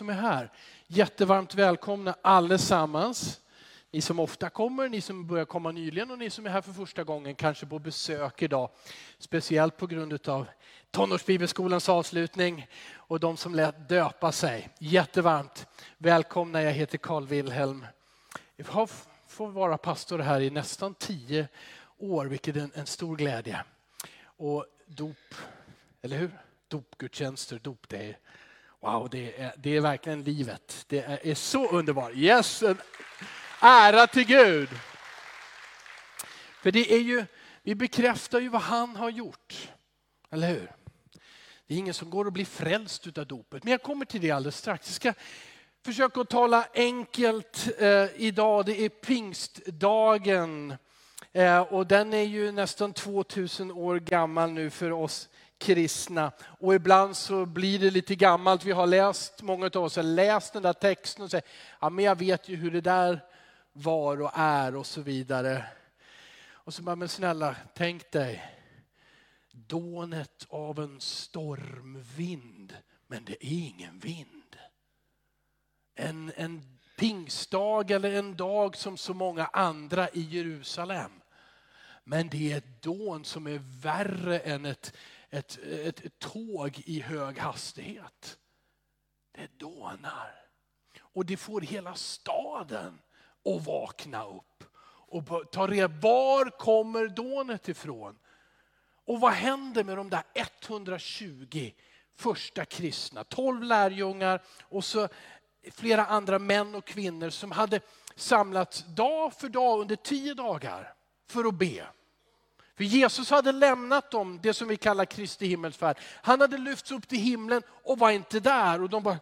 som är här. Jättevarmt välkomna allesammans. Ni som ofta kommer, ni som börjar komma nyligen och ni som är här för första gången, kanske på besök idag. Speciellt på grund av tonårsbibelskolans avslutning och de som lät döpa sig. Jättevarmt välkomna, jag heter Carl Wilhelm. Jag har fått vara pastor här i nästan tio år, vilket är en, stor glädje. Och dop, eller hur? Dopgudstjänster, dop, det är Wow, det är, det är verkligen livet. Det är, är så underbart. Yes, en ära till Gud. För det är ju, vi bekräftar ju vad han har gjort. Eller hur? Det är ingen som går och blir frälst av dopet. Men jag kommer till det alldeles strax. Jag ska försöka att tala enkelt eh, idag. Det är pingstdagen. Eh, och den är ju nästan 2000 år gammal nu för oss kristna. Och ibland så blir det lite gammalt. Vi har läst, många av oss har läst den där texten och säger, ja men jag vet ju hur det där var och är och så vidare. Och så bara, men snälla, tänk dig dånet av en stormvind, men det är ingen vind. En, en pingstdag eller en dag som så många andra i Jerusalem. Men det är ett dån som är värre än ett, ett, ett, ett tåg i hög hastighet. Det dånar. Och det får hela staden att vakna upp och ta reda var kommer dånet ifrån? Och vad händer med de där 120 första kristna? 12 lärjungar och så flera andra män och kvinnor som hade samlats dag för dag under tio dagar för att be. För Jesus hade lämnat dem, det som vi kallar Kristi himmelsfärd. Han hade lyfts upp till himlen och var inte där. Och de bara,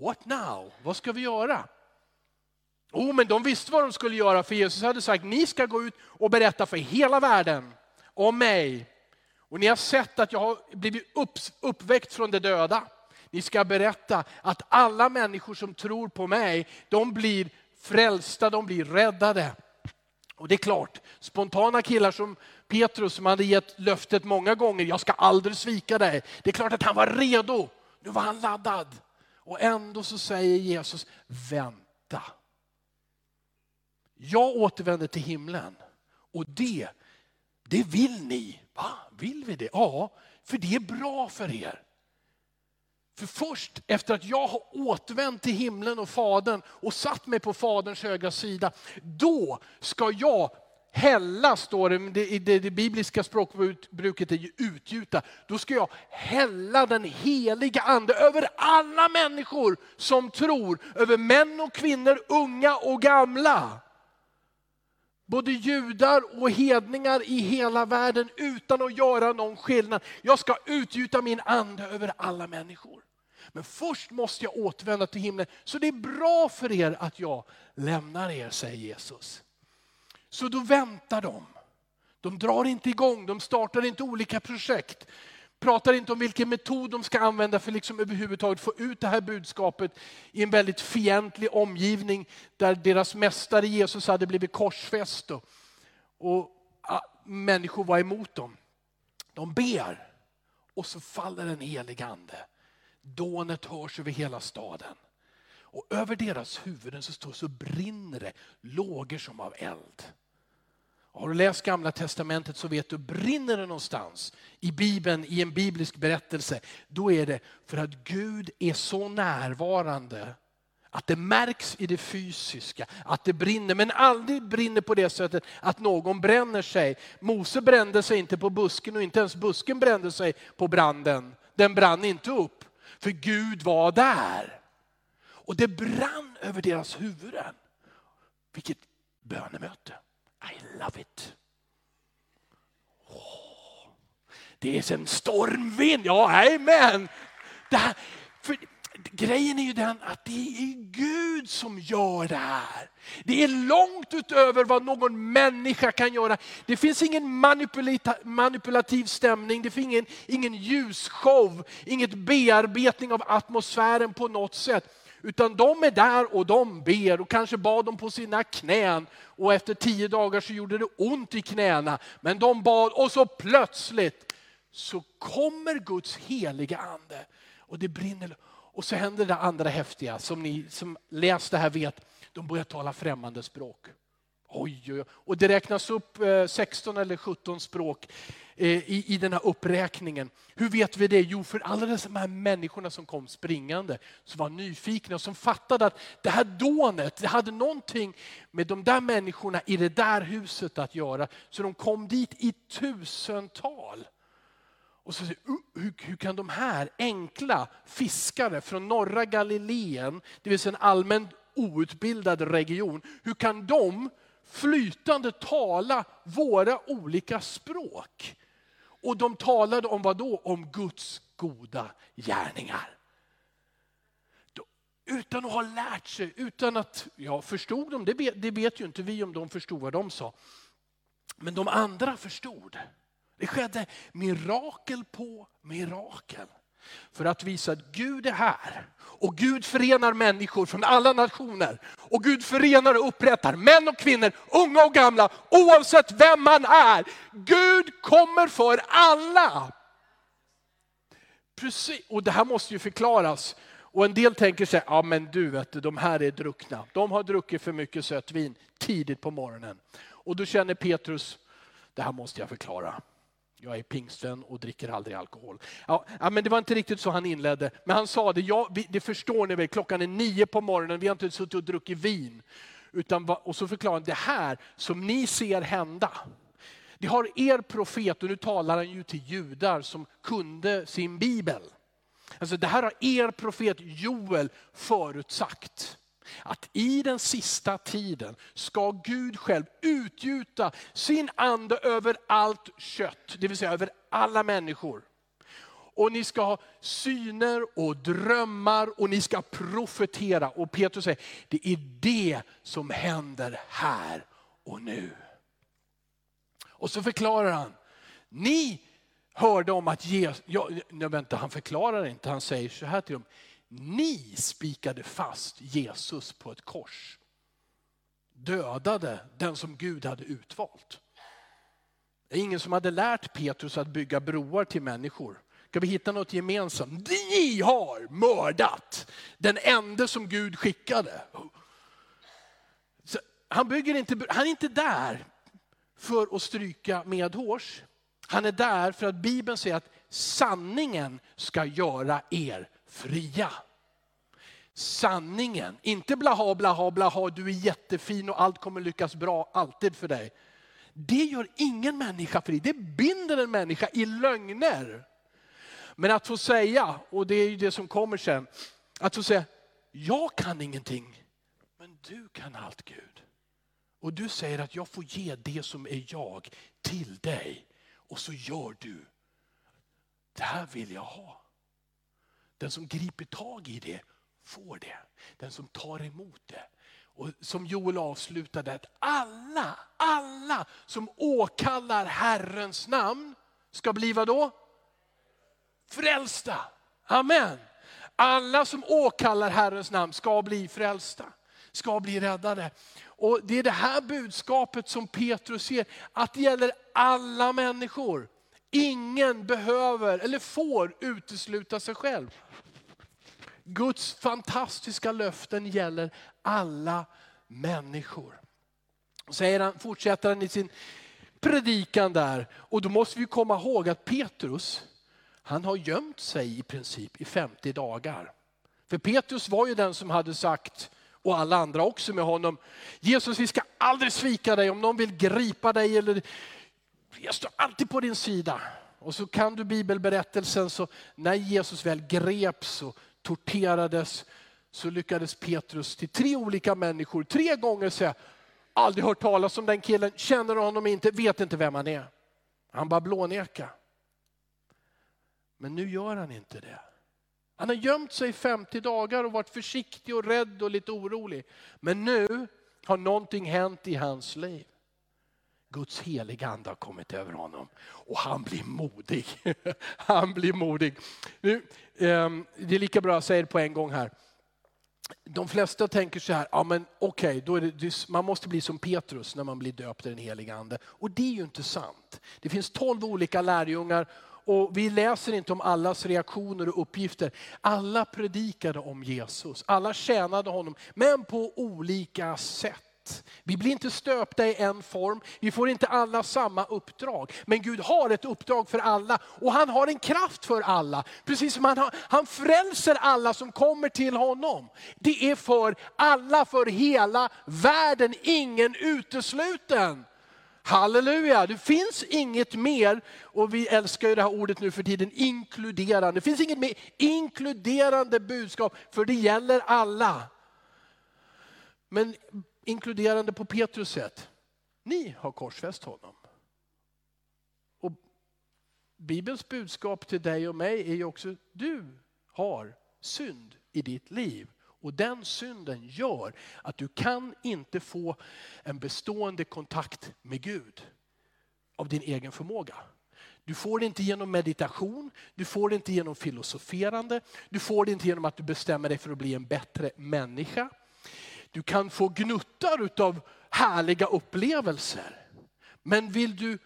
what now? Vad ska vi göra? Oh, men de visste vad de skulle göra för Jesus hade sagt, ni ska gå ut och berätta för hela världen om mig. Och ni har sett att jag har blivit upp, uppväckt från de döda. Ni ska berätta att alla människor som tror på mig, de blir frälsta, de blir räddade. Och det är klart, spontana killar som Petrus som hade gett löftet många gånger, jag ska aldrig svika dig. Det är klart att han var redo. Nu var han laddad. Och ändå så säger Jesus, vänta. Jag återvänder till himlen och det, det vill ni. Va? Vill vi det? Ja, för det är bra för er. För först efter att jag har återvänt till himlen och Fadern och satt mig på Faderns högra sida, då ska jag hälla, står det, i det, det bibliska språkbruket är ju utgjuta. Då ska jag hälla den heliga ande över alla människor som tror, över män och kvinnor, unga och gamla. Både judar och hedningar i hela världen utan att göra någon skillnad. Jag ska utgjuta min ande över alla människor. Men först måste jag återvända till himlen. Så det är bra för er att jag lämnar er, säger Jesus. Så då väntar de. De drar inte igång, de startar inte olika projekt. Pratar inte om vilken metod de ska använda för liksom överhuvudtaget få ut det här budskapet i en väldigt fientlig omgivning där deras mästare Jesus hade blivit korsfäst och, och ja, människor var emot dem. De ber och så faller en helig ande. Dånet hörs över hela staden. Och över deras huvuden så, står, så brinner det lågor som av eld. Har du läst gamla testamentet så vet du, brinner det någonstans i Bibeln, i en biblisk berättelse, då är det för att Gud är så närvarande att det märks i det fysiska, att det brinner, men aldrig brinner på det sättet att någon bränner sig. Mose brände sig inte på busken och inte ens busken brände sig på branden. Den brann inte upp. För Gud var där. Och det brann över deras huvuden. Vilket bönemöte. I love it. Oh, det är en stormvind, ja amen. Det här, för grejen är ju den att det är Gud som gör det här. Det är långt utöver vad någon människa kan göra. Det finns ingen manipulativ stämning, det finns ingen, ingen ljusshow, inget bearbetning av atmosfären på något sätt. Utan de är där och de ber och kanske bad de på sina knän. Och efter tio dagar så gjorde det ont i knäna. Men de bad och så plötsligt så kommer Guds heliga ande. Och det brinner och så händer det andra häftiga, som ni som läst det här vet, de börjar tala främmande språk. Oj, oj, oj. Och det räknas upp eh, 16 eller 17 språk eh, i, i den här uppräkningen. Hur vet vi det? Jo, för alla de här människorna som kom springande, som var nyfikna och som fattade att det här dånet, det hade någonting med de där människorna i det där huset att göra. Så de kom dit i tusental. Och så säger uh, hur, hur kan de här enkla fiskare från norra Galileen, det vill säga en allmänt outbildad region, hur kan de flytande tala våra olika språk? Och de talade om vad då? Om Guds goda gärningar. Utan att ha lärt sig, utan att, ja förstod de, det vet, det vet ju inte vi om de förstod vad de sa. Men de andra förstod. Det skedde mirakel på mirakel. För att visa att Gud är här. Och Gud förenar människor från alla nationer. Och Gud förenar och upprättar män och kvinnor, unga och gamla, oavsett vem man är. Gud kommer för alla. Precis, och det här måste ju förklaras. Och en del tänker sig, ja men du vet de här är druckna. De har druckit för mycket sött vin tidigt på morgonen. Och då känner Petrus, det här måste jag förklara. Jag är pingstvän och dricker aldrig alkohol. Ja, men det var inte riktigt så han inledde. Men han sa det, ja, det förstår ni väl, klockan är nio på morgonen, vi har inte suttit och druckit vin. Utan, och så förklarar han, det här som ni ser hända, det har er profet, och nu talar han ju till judar som kunde sin bibel. Alltså det här har er profet Joel förutsagt att i den sista tiden ska Gud själv utgjuta sin ande över allt kött, det vill säga över alla människor. Och ni ska ha syner och drömmar och ni ska profetera. Och Petrus säger, det är det som händer här och nu. Och så förklarar han, ni hörde om att Jesus, ja, vänta han förklarar inte, han säger så här till dem, ni spikade fast Jesus på ett kors. Dödade den som Gud hade utvalt. Det är ingen som hade lärt Petrus att bygga broar till människor. Ska vi hitta något gemensamt? Ni har mördat den enda som Gud skickade. Så han, bygger inte, han är inte där för att stryka medhårs. Han är där för att Bibeln säger att sanningen ska göra er fria. Sanningen, inte blaha, blaha, blaha, du är jättefin och allt kommer lyckas bra alltid för dig. Det gör ingen människa fri, det binder en människa i lögner. Men att få säga, och det är ju det som kommer sen, att få säga, jag kan ingenting, men du kan allt Gud. Och du säger att jag får ge det som är jag till dig. Och så gör du. Det här vill jag ha. Den som griper tag i det får det. Den som tar emot det. Och som Joel avslutade, att alla, alla som åkallar Herrens namn ska bli vad då? Frälsta. Amen. Alla som åkallar Herrens namn ska bli frälsta, ska bli räddade. Och Det är det här budskapet som Petrus ser, att det gäller alla människor. Ingen behöver eller får utesluta sig själv. Guds fantastiska löften gäller alla människor. Säger han, fortsätter han i sin predikan där. Och då måste vi komma ihåg att Petrus, han har gömt sig i princip i 50 dagar. För Petrus var ju den som hade sagt, och alla andra också med honom, Jesus vi ska aldrig svika dig om någon vill gripa dig eller jag står alltid på din sida. Och så kan du bibelberättelsen så när Jesus väl greps och torterades så lyckades Petrus till tre olika människor tre gånger säga, aldrig hört talas om den killen, känner honom inte, vet inte vem han är. Han bara blåneka. Men nu gör han inte det. Han har gömt sig i 50 dagar och varit försiktig och rädd och lite orolig. Men nu har någonting hänt i hans liv. Guds heliga ande har kommit över honom och han blir modig. Han blir modig. Nu, ehm, det är lika bra att säga det på en gång här. De flesta tänker så här, ja men okej, okay, man måste bli som Petrus när man blir döpt i den heliga ande. Och det är ju inte sant. Det finns tolv olika lärjungar och vi läser inte om allas reaktioner och uppgifter. Alla predikade om Jesus, alla tjänade honom, men på olika sätt. Vi blir inte stöpta i en form, vi får inte alla samma uppdrag. Men Gud har ett uppdrag för alla och han har en kraft för alla. Precis som han, har, han frälser alla som kommer till honom. Det är för alla, för hela världen, ingen utesluten. Halleluja, det finns inget mer, och vi älskar ju det här ordet nu för tiden, inkluderande. Det finns inget mer inkluderande budskap, för det gäller alla. Men inkluderande på Petrus sätt. Ni har korsfäst honom. Och Bibelns budskap till dig och mig är ju också, du har synd i ditt liv. Och den synden gör att du kan inte få en bestående kontakt med Gud av din egen förmåga. Du får det inte genom meditation, du får det inte genom filosoferande, du får det inte genom att du bestämmer dig för att bli en bättre människa. Du kan få gnuttar av härliga upplevelser. Men vill du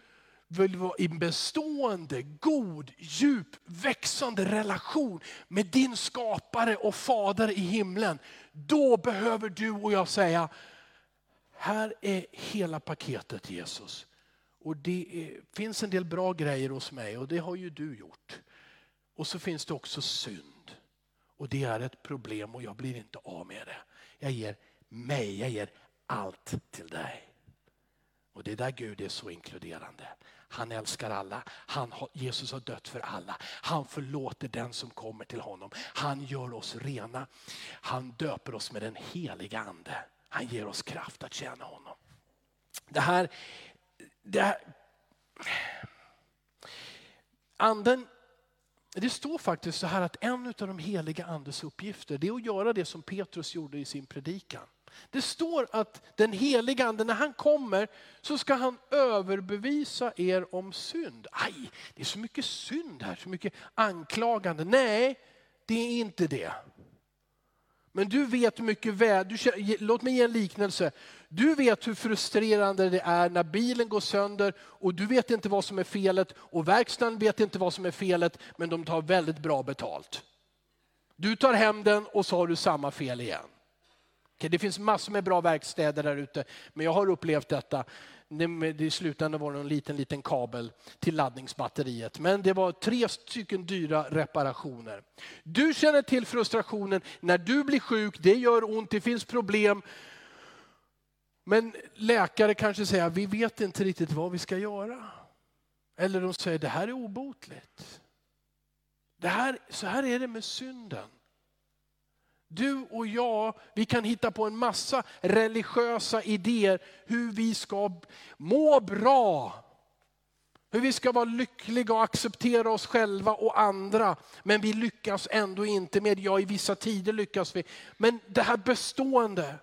vill vara i en bestående, god, djup, växande relation med din skapare och fader i himlen. Då behöver du och jag säga, här är hela paketet Jesus. Och det är, finns en del bra grejer hos mig och det har ju du gjort. Och så finns det också synd. Och det är ett problem och jag blir inte av med det. Jag ger mig, jag ger allt till dig. Och det är där Gud är så inkluderande. Han älskar alla. Han Jesus har dött för alla. Han förlåter den som kommer till honom. Han gör oss rena. Han döper oss med den heliga ande. Han ger oss kraft att tjäna honom. Det här, det här anden det står faktiskt så här att en av de heliga andes uppgifter det är att göra det som Petrus gjorde i sin predikan. Det står att den heliga ande, när han kommer så ska han överbevisa er om synd. Aj, det är så mycket synd här, så mycket anklagande. Nej, det är inte det. Men du vet mycket väl, du, låt mig ge en liknelse. Du vet hur frustrerande det är när bilen går sönder och du vet inte vad som är felet och verkstaden vet inte vad som är felet men de tar väldigt bra betalt. Du tar hem den och så har du samma fel igen. Det finns massor med bra verkstäder där ute, men jag har upplevt detta. I slutändan var det en liten, liten kabel till laddningsbatteriet. Men det var tre stycken dyra reparationer. Du känner till frustrationen när du blir sjuk, det gör ont, det finns problem. Men läkare kanske säger, vi vet inte riktigt vad vi ska göra. Eller de säger, det här är obotligt. Det här, så här är det med synden. Du och jag, vi kan hitta på en massa religiösa idéer hur vi ska må bra. Hur vi ska vara lyckliga och acceptera oss själva och andra. Men vi lyckas ändå inte med, ja i vissa tider lyckas vi. Men det här bestående,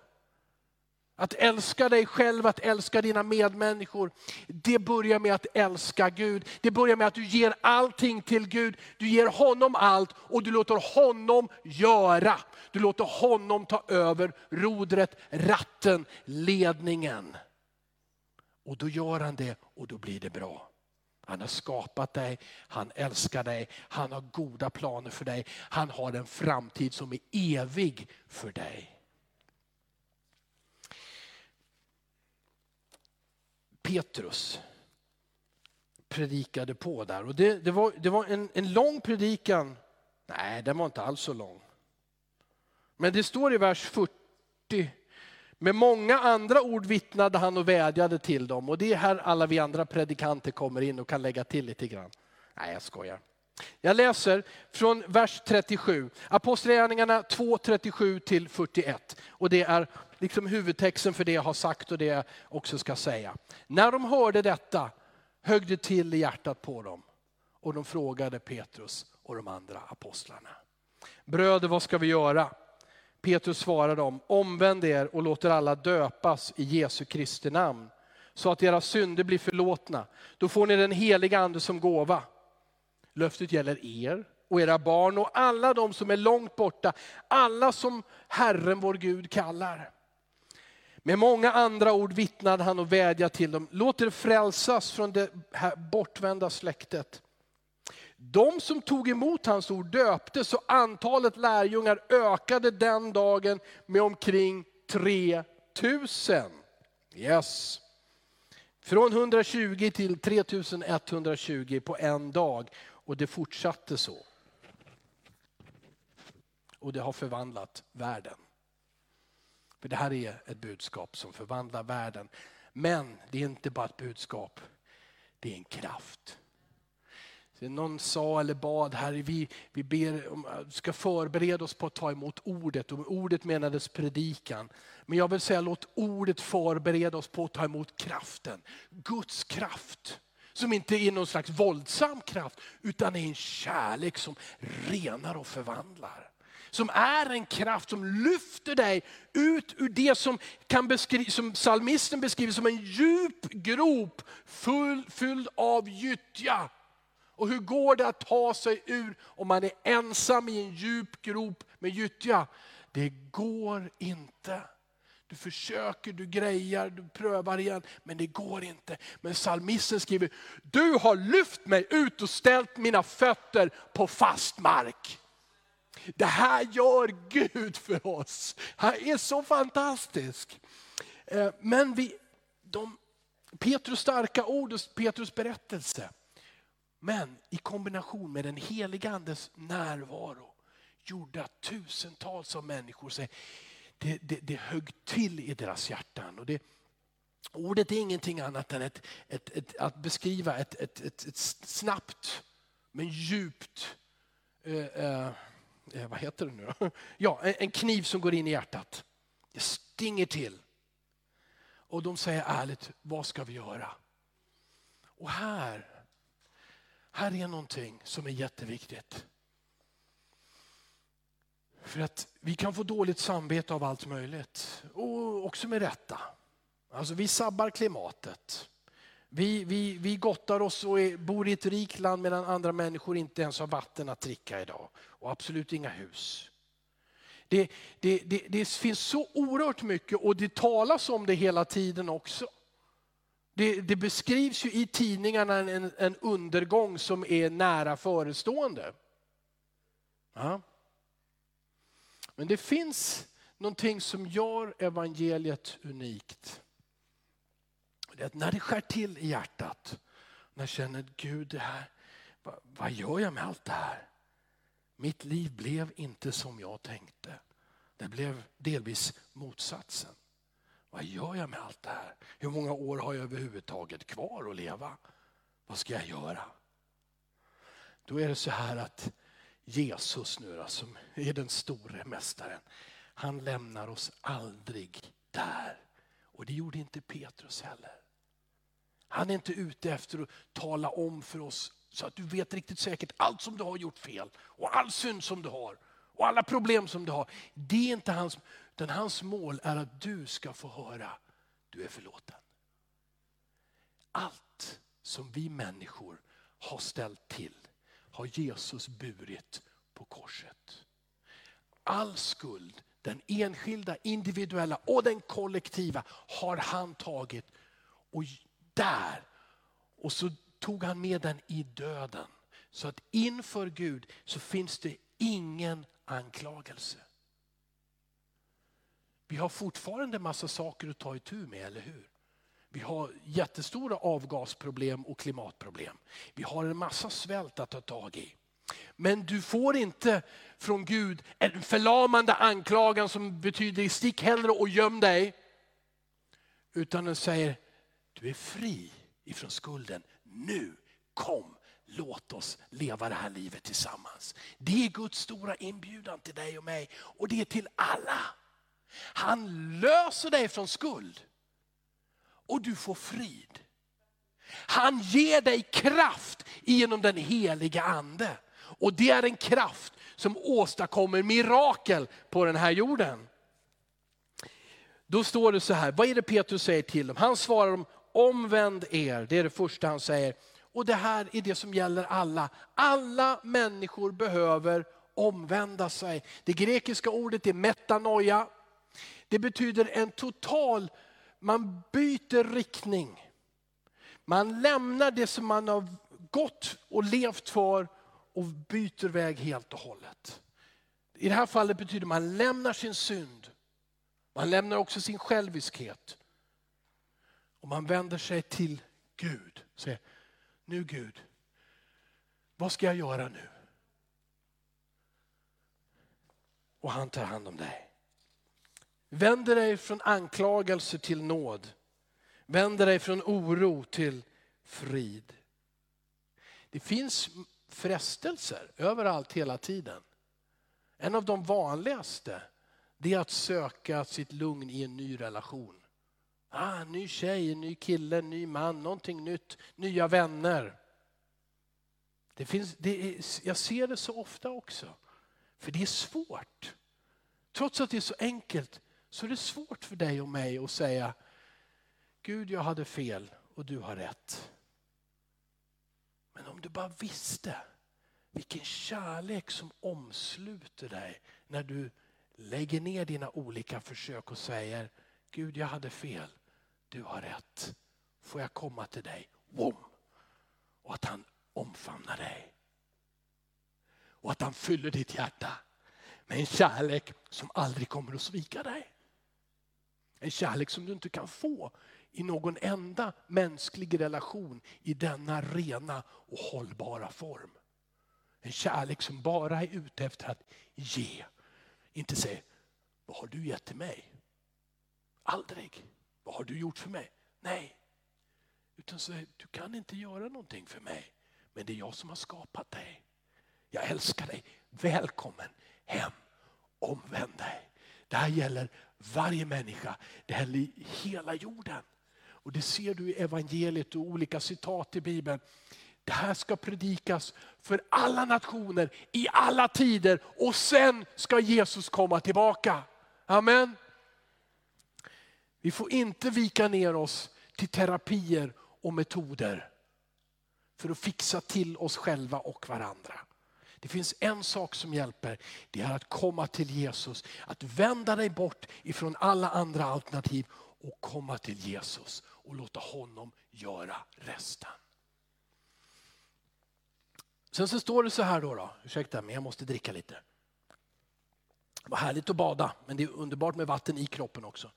att älska dig själv, att älska dina medmänniskor. Det börjar med att älska Gud. Det börjar med att du ger allting till Gud. Du ger honom allt och du låter honom göra. Du låter honom ta över rodret, ratten, ledningen. Och då gör han det och då blir det bra. Han har skapat dig, han älskar dig, han har goda planer för dig. Han har en framtid som är evig för dig. Petrus predikade på där. Och det, det var, det var en, en lång predikan. Nej, den var inte alls så lång. Men det står i vers 40. Med många andra ord vittnade han och vädjade till dem. Och det är här alla vi andra predikanter kommer in och kan lägga till lite grann. Nej, jag skojar. Jag läser från vers 37, Apostlagärningarna 2, 37 till 41. Och det är liksom huvudtexten för det jag har sagt och det jag också ska säga. När de hörde detta högg det till i hjärtat på dem och de frågade Petrus och de andra apostlarna. Bröder, vad ska vi göra? Petrus svarade dem, omvänd er och låter alla döpas i Jesu Kristi namn så att era synder blir förlåtna. Då får ni den heliga ande som gåva. Löftet gäller er och era barn och alla de som är långt borta, alla som Herren vår Gud kallar. Med många andra ord vittnade han och vädjade till dem, låt er frälsas från det här bortvända släktet. De som tog emot hans ord döptes och antalet lärjungar ökade den dagen med omkring 3000. Yes. Från 120 till 3120 på en dag och det fortsatte så. Och det har förvandlat världen. För det här är ett budskap som förvandlar världen. Men det är inte bara ett budskap, det är en kraft. Någon sa eller bad här, vi, vi ber, ska förbereda oss på att ta emot ordet. Och ordet menades predikan. Men jag vill säga låt ordet förbereda oss på att ta emot kraften. Guds kraft. Som inte är någon slags våldsam kraft utan är en kärlek som renar och förvandlar. Som är en kraft som lyfter dig ut ur det som, kan beskri- som psalmisten beskriver som en djup grop full, fylld av gyttja. Och hur går det att ta sig ur om man är ensam i en djup grop med gyttja? Det går inte. Du försöker, du grejar, du prövar igen, men det går inte. Men psalmisten skriver, du har lyft mig ut och ställt mina fötter på fast mark. Det här gör Gud för oss. Han är så fantastisk. Eh, men vi, de, Petrus starka ord och Petrus berättelse men i kombination med den heliga andes närvaro gjorde att tusentals av människor säger, det, det, det högg till i deras hjärtan. Och det, ordet är ingenting annat än ett, ett, ett att beskriva ett, ett, ett, snabbt men djupt, eh, eh, eh, vad heter det nu då? Ja, en, en kniv som går in i hjärtat. Det stinger till. Och de säger ärligt, vad ska vi göra? Och här här är någonting som är jätteviktigt. För att vi kan få dåligt samvete av allt möjligt. Och också med rätta. Alltså vi sabbar klimatet. Vi, vi, vi gottar oss och är, bor i ett rikt land medan andra människor inte ens har vatten att dricka idag. Och absolut inga hus. Det, det, det, det finns så oerhört mycket och det talas om det hela tiden också. Det, det, beskrivs ju i tidningarna en, en undergång som är nära förestående. Ja. Men det finns någonting som gör evangeliet unikt. Det är att när det skär till i hjärtat, när jag känner Gud, det här, vad, vad gör jag med allt det här? Mitt liv blev inte som jag tänkte. Det blev delvis motsatsen. Vad gör jag med allt det här? Hur många år har jag överhuvudtaget kvar att leva? Vad ska jag göra? Då är det så här att Jesus nu då, som är den store mästaren, han lämnar oss aldrig där. Och det gjorde inte Petrus heller. Han är inte ute efter att tala om för oss så att du vet riktigt säkert allt som du har gjort fel och all synd som du har och alla problem som du har. Det är inte hans, utan hans mål är att du ska få höra, du är förlåten. Allt som vi människor har ställt till har Jesus burit på korset. All skuld, den enskilda, individuella och den kollektiva har han tagit. Och där, och så tog han med den i döden. Så att inför Gud så finns det ingen anklagelse. Vi har fortfarande massa saker att ta itu med, eller hur? Vi har jättestora avgasproblem och klimatproblem. Vi har en massa svält att ta tag i. Men du får inte från Gud en förlamande anklagan som betyder stick hellre och göm dig. Utan den säger, du är fri ifrån skulden. Nu, kom, låt oss leva det här livet tillsammans. Det är Guds stora inbjudan till dig och mig och det är till alla. Han löser dig från skuld och du får frid. Han ger dig kraft genom den heliga ande. Och det är en kraft som åstadkommer mirakel på den här jorden. Då står det så här, vad är det Petrus säger till dem? Han svarar dem, omvänd er, det är det första han säger. Och det här är det som gäller alla. Alla människor behöver omvända sig. Det grekiska ordet är metanoia. Det betyder en total, man byter riktning. Man lämnar det som man har gått och levt för och byter väg helt och hållet. I det här fallet betyder det att man lämnar sin synd. Man lämnar också sin själviskhet. Och man vänder sig till Gud. Säger, nu Gud, vad ska jag göra nu? Och han tar hand om dig. Vänder dig från anklagelse till nåd. Vänder dig från oro till frid. Det finns frestelser överallt hela tiden. En av de vanligaste det är att söka sitt lugn i en ny relation. Ah, ny tjej, ny kille, ny man, någonting nytt, nya vänner. Det finns, det är, jag ser det så ofta också. För det är svårt. Trots att det är så enkelt så är det svårt för dig och mig att säga Gud, jag hade fel och du har rätt. Men om du bara visste vilken kärlek som omsluter dig när du lägger ner dina olika försök och säger Gud, jag hade fel, du har rätt. Får jag komma till dig? Wom! Och att han omfamnar dig. Och att han fyller ditt hjärta med en kärlek som aldrig kommer att svika dig. En kärlek som du inte kan få i någon enda mänsklig relation i denna rena och hållbara form. En kärlek som bara är ute efter att ge. Inte säga, vad har du gett till mig? Aldrig. Vad har du gjort för mig? Nej. Utan säga, du kan inte göra någonting för mig. Men det är jag som har skapat dig. Jag älskar dig. Välkommen hem. Omvänd dig. Det här gäller varje människa. Det gäller hela jorden. Och det ser du i evangeliet och olika citat i Bibeln. Det här ska predikas för alla nationer i alla tider och sen ska Jesus komma tillbaka. Amen. Vi får inte vika ner oss till terapier och metoder för att fixa till oss själva och varandra. Det finns en sak som hjälper, det är att komma till Jesus. Att vända dig bort ifrån alla andra alternativ och komma till Jesus och låta honom göra resten. Sen så står det så här då, då. ursäkta men jag måste dricka lite. Det var härligt att bada men det är underbart med vatten i kroppen också.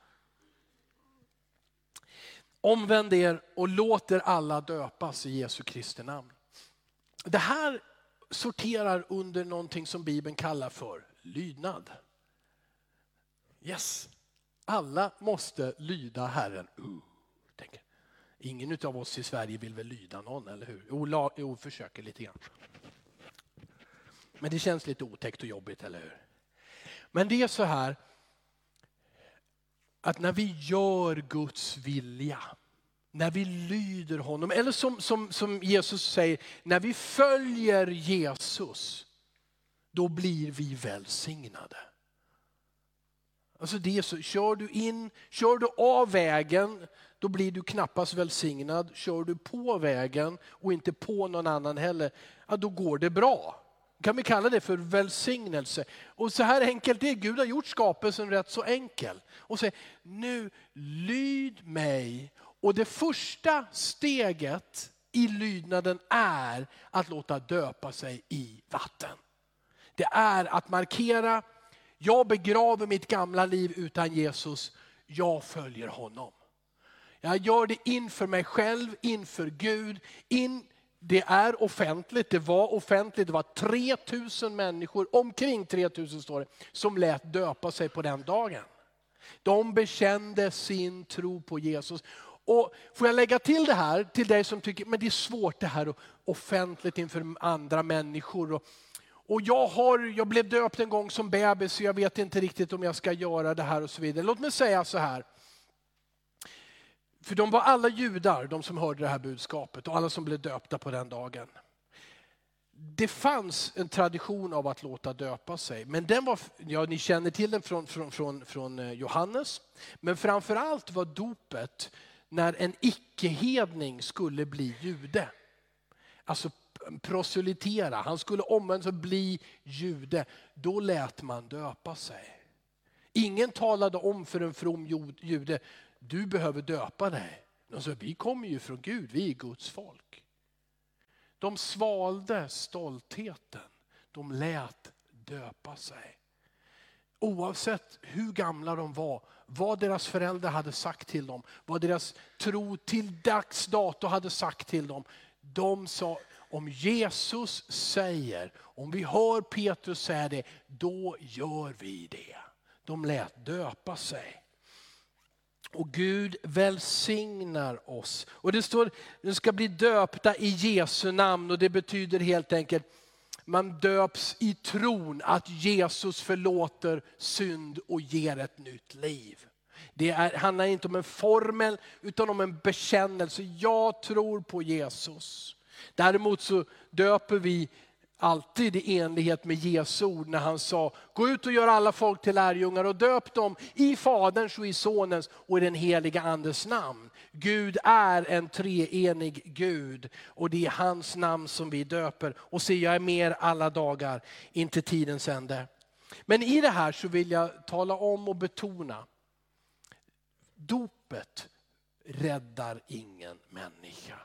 Omvänd er och låt er alla döpas i Jesu Kristi namn. Det här sorterar under någonting som Bibeln kallar för lydnad. Yes, alla måste lyda Herren. Uh, tänker. Ingen av oss i Sverige vill väl lyda någon, eller hur? Jo, jo, försöker lite grann. Men det känns lite otäckt och jobbigt, eller hur? Men det är så här att när vi gör Guds vilja, när vi lyder honom, eller som, som, som Jesus säger, när vi följer Jesus, då blir vi välsignade. Alltså det är så, kör du in, kör du av vägen, då blir du knappast välsignad. Kör du på vägen och inte på någon annan heller, ja, då går det bra. Kan vi kalla det för välsignelse? Och så här enkelt det är, Gud har gjort skapelsen rätt så enkel. Och säger, nu lyd mig. Och det första steget i lydnaden är att låta döpa sig i vatten. Det är att markera, jag begraver mitt gamla liv utan Jesus, jag följer honom. Jag gör det inför mig själv, inför Gud. In, det är offentligt, det var offentligt. Det var 3000 människor, omkring 3000 står det, som lät döpa sig på den dagen. De bekände sin tro på Jesus. Och får jag lägga till det här till dig som tycker men det är svårt det här offentligt inför andra människor. Och, och jag, har, jag blev döpt en gång som bebis så jag vet inte riktigt om jag ska göra det här och så vidare. Låt mig säga så här. För de var alla judar, de som hörde det här budskapet och alla som blev döpta på den dagen. Det fanns en tradition av att låta döpa sig, men den var, ja, ni känner till den från, från, från, från eh, Johannes. Men framförallt var dopet när en icke-hedning skulle bli jude. Alltså proselytera, han skulle omvända sig och bli jude. Då lät man döpa sig. Ingen talade om för en from jude, du behöver döpa dig. De sa, vi kommer ju från Gud, vi är Guds folk. De svalde stoltheten. De lät döpa sig. Oavsett hur gamla de var, vad deras föräldrar hade sagt till dem, vad deras tro till dags dato hade sagt till dem. De sa, om Jesus säger, om vi hör Petrus säga det, då gör vi det. De lät döpa sig. Och Gud välsignar oss. Och det står, de ska bli döpta i Jesu namn och det betyder helt enkelt, man döps i tron att Jesus förlåter synd och ger ett nytt liv. Det är, handlar inte om en formel utan om en bekännelse. Jag tror på Jesus. Däremot så döper vi alltid i enlighet med Jesu ord när han sa, gå ut och gör alla folk till lärjungar och döp dem i Faderns och i Sonens och i den heliga Andes namn. Gud är en treenig Gud och det är hans namn som vi döper. Och se, jag är med er alla dagar, inte tidens ände. Men i det här så vill jag tala om och betona, dopet räddar ingen människa.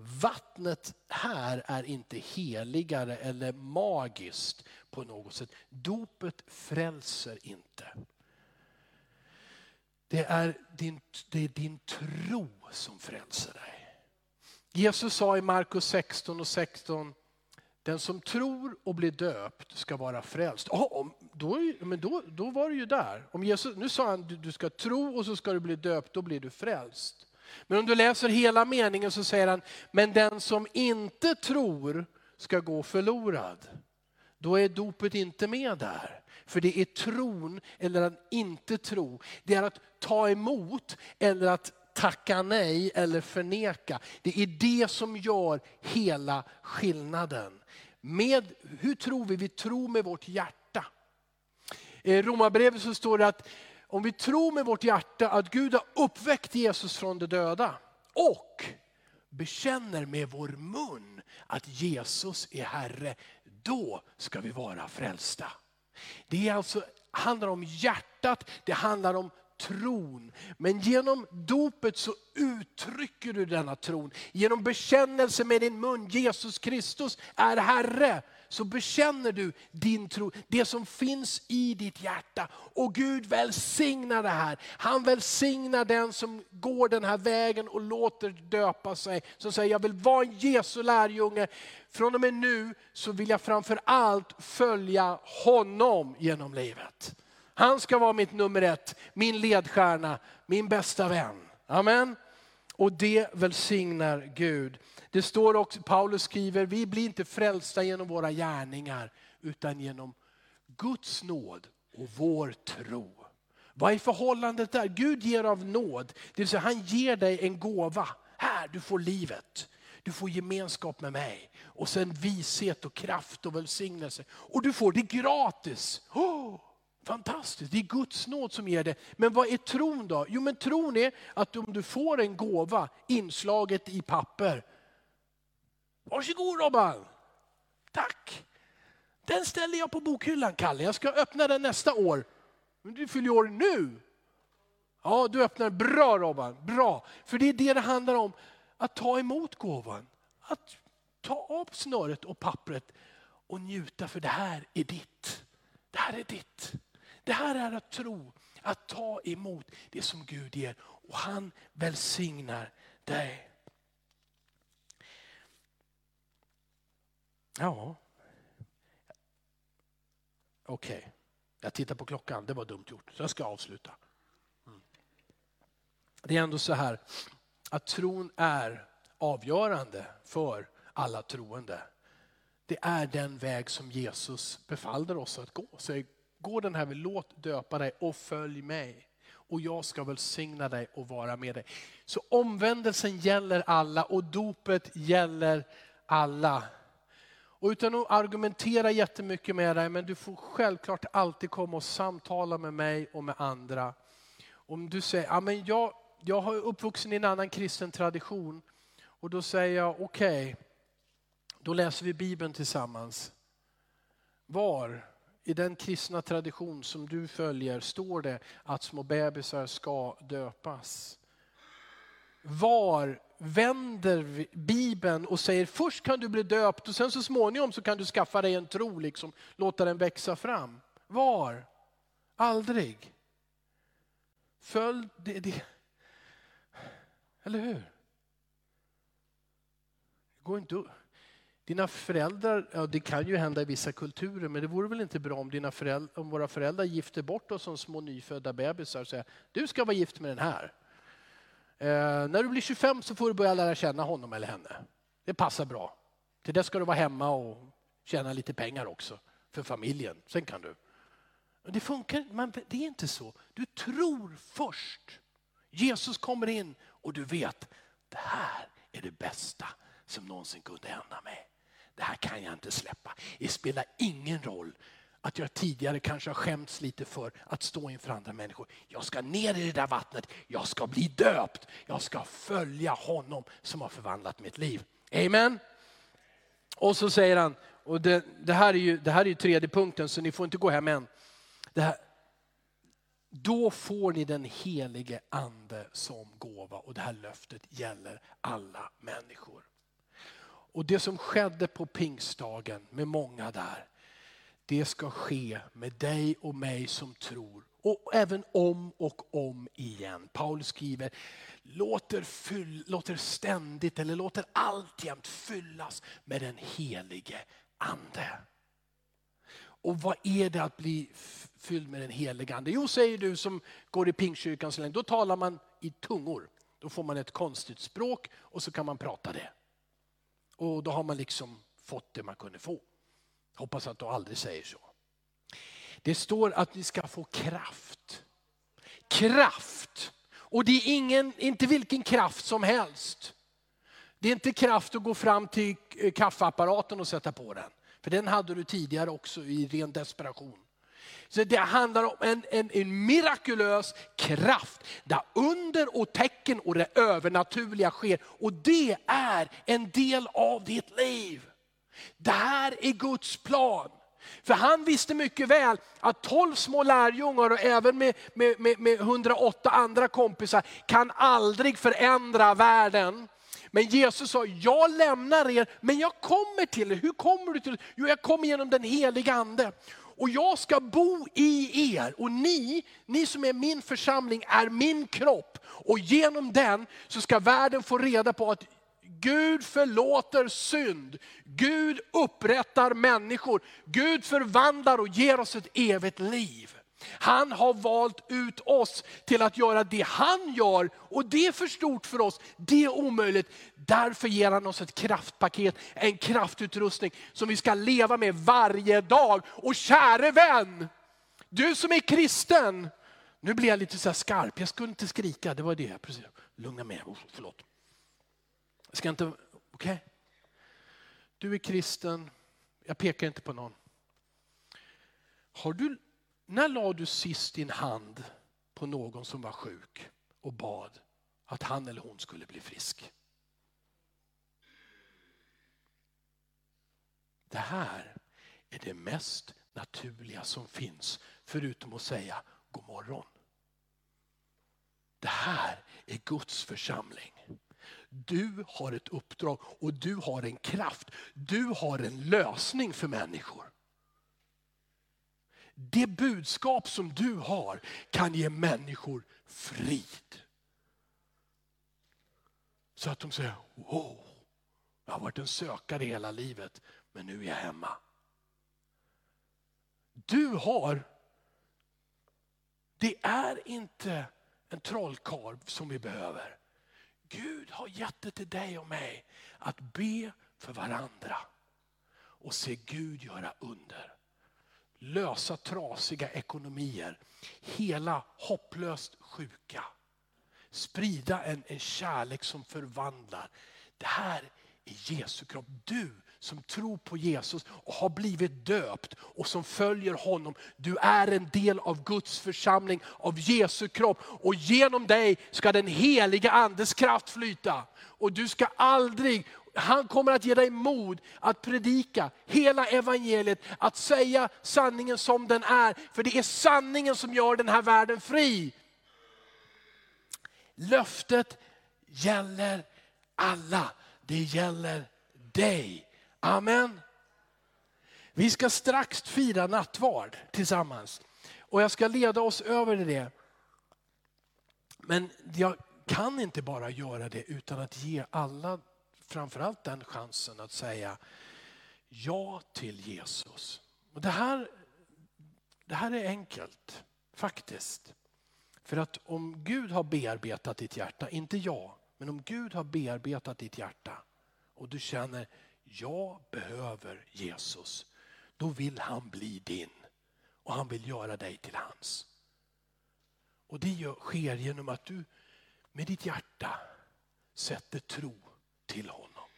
Vattnet här är inte heligare eller magiskt på något sätt. Dopet frälser inte. Det är din, det är din tro som frälser dig. Jesus sa i Markus 16 och 16, den som tror och blir döpt ska vara frälst. Oh, då, men då, då var du ju där. Om Jesus, nu sa han du, du ska tro och så ska du bli döpt, då blir du frälst. Men om du läser hela meningen så säger han, men den som inte tror ska gå förlorad. Då är dopet inte med där. För det är tron eller att inte tro. Det är att ta emot eller att tacka nej eller förneka. Det är det som gör hela skillnaden. Med, hur tror vi? Vi tror med vårt hjärta. I Romarbrevet så står det att om vi tror med vårt hjärta att Gud har uppväckt Jesus från de döda och bekänner med vår mun att Jesus är Herre, då ska vi vara frälsta. Det är alltså, handlar om hjärtat, det handlar om tron. Men genom dopet så uttrycker du denna tron. Genom bekännelse med din mun, Jesus Kristus är Herre så bekänner du din tro, det som finns i ditt hjärta. Och Gud välsignar det här. Han välsignar den som går den här vägen och låter döpa sig. Som säger, jag vill vara en Jesu lärjunge. Från och med nu så vill jag framför allt följa honom genom livet. Han ska vara mitt nummer ett, min ledstjärna, min bästa vän. Amen. Och det välsignar Gud. Det står också, Paulus skriver, vi blir inte frälsta genom våra gärningar utan genom Guds nåd och vår tro. Vad är förhållandet där? Gud ger av nåd, det vill säga han ger dig en gåva. Här, du får livet. Du får gemenskap med mig och sen vishet och kraft och välsignelse. Och du får det gratis. Oh, fantastiskt, det är Guds nåd som ger det. Men vad är tron då? Jo men tron är att om du får en gåva inslaget i papper Varsågod Robban. Tack. Den ställer jag på bokhyllan Kalle. Jag ska öppna den nästa år. Men du fyller år nu. Ja, du öppnar. Bra Robban. Bra. För det är det det handlar om. Att ta emot gåvan. Att ta av snöret och pappret och njuta för det här är ditt. Det här är ditt. Det här är att tro, att ta emot det som Gud ger och han välsignar dig. Ja. Okej, okay. jag tittar på klockan. Det var dumt gjort. Så jag ska avsluta. Mm. Det är ändå så här att tron är avgörande för alla troende. Det är den väg som Jesus befallde oss att gå. Så gå den här vägen, låt döpa dig och följ mig. Och jag ska välsigna dig och vara med dig. Så omvändelsen gäller alla och dopet gäller alla. Och utan att argumentera jättemycket med dig, men du får självklart alltid komma och samtala med mig och med andra. Om du säger, ja, men jag, jag har uppvuxen i en annan kristen tradition. Och då säger jag, okej, okay, då läser vi Bibeln tillsammans. Var i den kristna tradition som du följer står det att små bebisar ska döpas? Var vänder Bibeln och säger först kan du bli döpt och sen så småningom så kan du skaffa dig en tro, liksom, låta den växa fram. Var? Aldrig. Följ det, det. Eller hur? Det går inte dina föräldrar, ja det kan ju hända i vissa kulturer, men det vore väl inte bra om, dina föräldrar, om våra föräldrar gifter bort oss som små nyfödda bebisar och säger du ska vara gift med den här. Eh, när du blir 25 så får du börja lära känna honom eller henne. Det passar bra. Till dess ska du vara hemma och tjäna lite pengar också för familjen. Sen kan du. Det funkar man, det är inte så. Du tror först. Jesus kommer in och du vet, det här är det bästa som någonsin kunde hända mig. Det här kan jag inte släppa. Det spelar ingen roll att jag tidigare kanske har skämts lite för att stå inför andra människor. Jag ska ner i det där vattnet, jag ska bli döpt. Jag ska följa honom som har förvandlat mitt liv. Amen. Och så säger han, och det, det här, är ju, det här är ju tredje punkten så ni får inte gå hem än. Det här, då får ni den helige ande som gåva och det här löftet gäller alla människor. Och det som skedde på pingstdagen med många där, det ska ske med dig och mig som tror. Och även om och om igen. Paulus skriver, låter, fyll, låter ständigt eller låter alltjämt fyllas med den helige ande. Och vad är det att bli fylld med den helige ande? Jo, säger du som går i pingstkyrkan så länge, då talar man i tungor. Då får man ett konstigt språk och så kan man prata det. Och då har man liksom fått det man kunde få. Hoppas att du aldrig säger så. Det står att ni ska få kraft. Kraft! Och det är ingen, inte vilken kraft som helst. Det är inte kraft att gå fram till eh, kaffeapparaten och sätta på den. För den hade du tidigare också i ren desperation. Så det handlar om en, en, en mirakulös kraft där under och tecken och det övernaturliga sker. Och det är en del av ditt liv. Det här är Guds plan. För han visste mycket väl att 12 små lärjungar och även med, med, med, med 108 andra kompisar kan aldrig förändra världen. Men Jesus sa, jag lämnar er, men jag kommer till er. Hur kommer du till er? Jo, jag kommer genom den heliga ande. Och jag ska bo i er och ni, ni som är min församling är min kropp. Och genom den så ska världen få reda på att Gud förlåter synd. Gud upprättar människor. Gud förvandlar och ger oss ett evigt liv. Han har valt ut oss till att göra det han gör och det är för stort för oss. Det är omöjligt. Därför ger han oss ett kraftpaket, en kraftutrustning som vi ska leva med varje dag. Och käre vän, du som är kristen, nu blir jag lite så skarp, jag skulle inte skrika, det var det. Precis. Lugna ner oh, förlåt. Jag ska inte, okej? Okay. Du är kristen, jag pekar inte på någon. Har du när la du sist din hand på någon som var sjuk och bad att han eller hon skulle bli frisk? Det här är det mest naturliga som finns förutom att säga god morgon. Det här är Guds församling. Du har ett uppdrag och du har en kraft. Du har en lösning för människor. Det budskap som du har kan ge människor frid. Så att de säger, wow, jag har varit en sökare hela livet men nu är jag hemma. Du har, det är inte en trollkarl som vi behöver. Gud har gett det till dig och mig att be för varandra och se Gud göra under lösa trasiga ekonomier, hela hopplöst sjuka. Sprida en, en kärlek som förvandlar. Det här är Jesu kropp. Du som tror på Jesus och har blivit döpt och som följer honom. Du är en del av Guds församling, av Jesu kropp. Och genom dig ska den heliga andes kraft flyta. Och du ska aldrig han kommer att ge dig mod att predika hela evangeliet, att säga sanningen som den är. För det är sanningen som gör den här världen fri. Löftet gäller alla. Det gäller dig. Amen. Vi ska strax fira nattvard tillsammans. Och jag ska leda oss över det. Men jag kan inte bara göra det utan att ge alla framförallt den chansen att säga ja till Jesus. Och det, här, det här är enkelt faktiskt. För att om Gud har bearbetat ditt hjärta, inte jag, men om Gud har bearbetat ditt hjärta och du känner jag behöver Jesus, då vill han bli din och han vill göra dig till hans. Och det sker genom att du med ditt hjärta sätter tro till honom.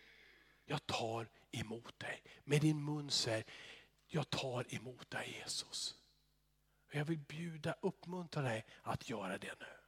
Jag tar emot dig. Med din mun säger jag tar emot dig Jesus. Jag vill bjuda, uppmuntra dig att göra det nu.